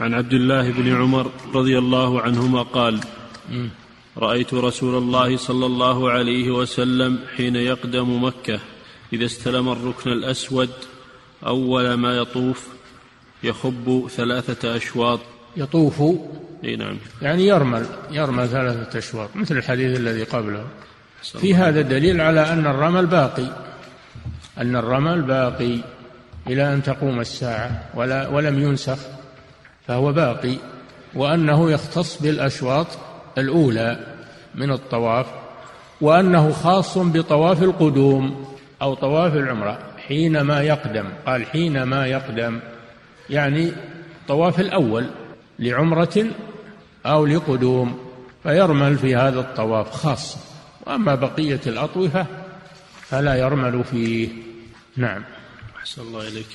عن عبد الله بن عمر رضي الله عنهما قال رأيت رسول الله صلى الله عليه وسلم حين يقدم مكة إذا استلم الركن الأسود أول ما يطوف يخب ثلاثة أشواط. يطوف؟ إي نعم. يعني يرمل يرمل ثلاثة أشواط مثل الحديث الذي قبله. في هذا دليل على أن الرمل باقي أن الرمل باقي إلى أن تقوم الساعة ولا ولم ينسخ. فهو باقي وأنه يختص بالأشواط الأولى من الطواف وأنه خاص بطواف القدوم أو طواف العمرة حينما يقدم. قال حينما يقدم يعني الطواف الأول لعمرة أو لقدوم فيرمل في هذا الطواف خاصه وأما بقية الأطوفة فلا يرمل فيه. نعم. أحسن الله إليك.